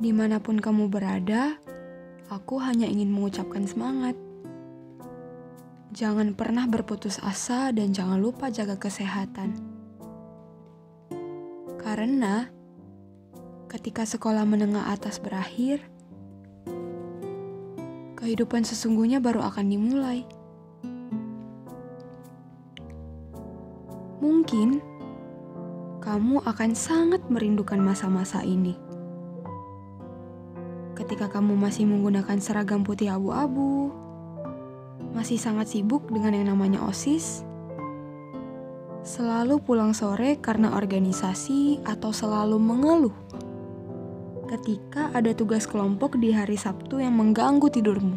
Di mana pun kamu berada, aku hanya ingin mengucapkan semangat. Jangan pernah berputus asa dan jangan lupa jaga kesehatan. Karena ketika sekolah menengah atas berakhir, kehidupan sesungguhnya baru akan dimulai. Mungkin kamu akan sangat merindukan masa-masa ini ketika kamu masih menggunakan seragam putih abu-abu, masih sangat sibuk dengan yang namanya OSIS, selalu pulang sore karena organisasi atau selalu mengeluh ketika ada tugas kelompok di hari Sabtu yang mengganggu tidurmu.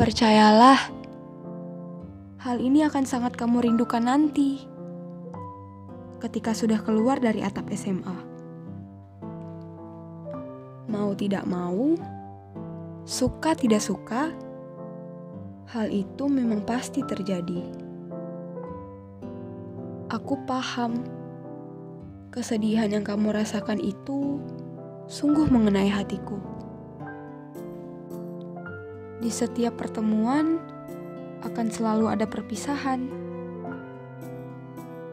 Percayalah, hal ini akan sangat kamu rindukan nanti ketika sudah keluar dari atap SMA mau tidak mau, suka tidak suka, hal itu memang pasti terjadi. Aku paham kesedihan yang kamu rasakan itu sungguh mengenai hatiku. Di setiap pertemuan akan selalu ada perpisahan.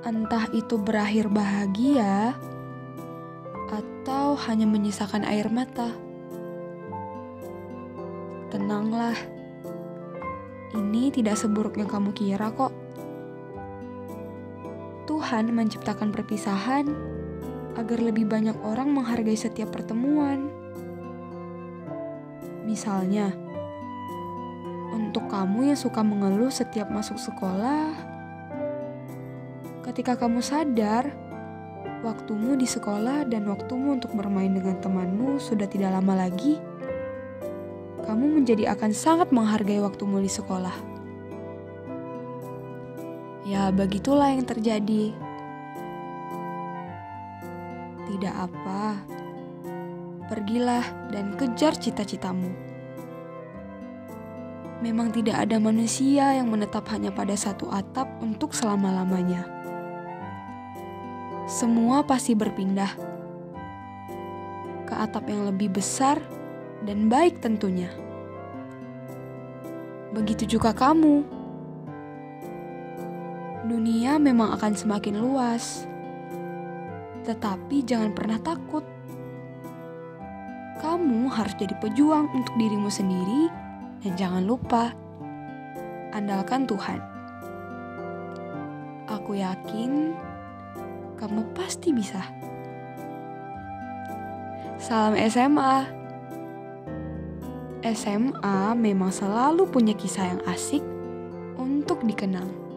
Entah itu berakhir bahagia atau hanya menyisakan air mata. Tenanglah, ini tidak seburuk yang kamu kira kok. Tuhan menciptakan perpisahan agar lebih banyak orang menghargai setiap pertemuan. Misalnya, untuk kamu yang suka mengeluh setiap masuk sekolah, ketika kamu sadar waktumu di sekolah dan waktumu untuk bermain dengan temanmu sudah tidak lama lagi, kamu menjadi akan sangat menghargai waktumu di sekolah. Ya, begitulah yang terjadi. Tidak apa, pergilah dan kejar cita-citamu. Memang tidak ada manusia yang menetap hanya pada satu atap untuk selama-lamanya semua pasti berpindah ke atap yang lebih besar dan baik tentunya. Begitu juga kamu. Dunia memang akan semakin luas, tetapi jangan pernah takut. Kamu harus jadi pejuang untuk dirimu sendiri, dan jangan lupa andalkan Tuhan. Aku yakin kamu pasti bisa. Salam SMA. SMA memang selalu punya kisah yang asik untuk dikenang.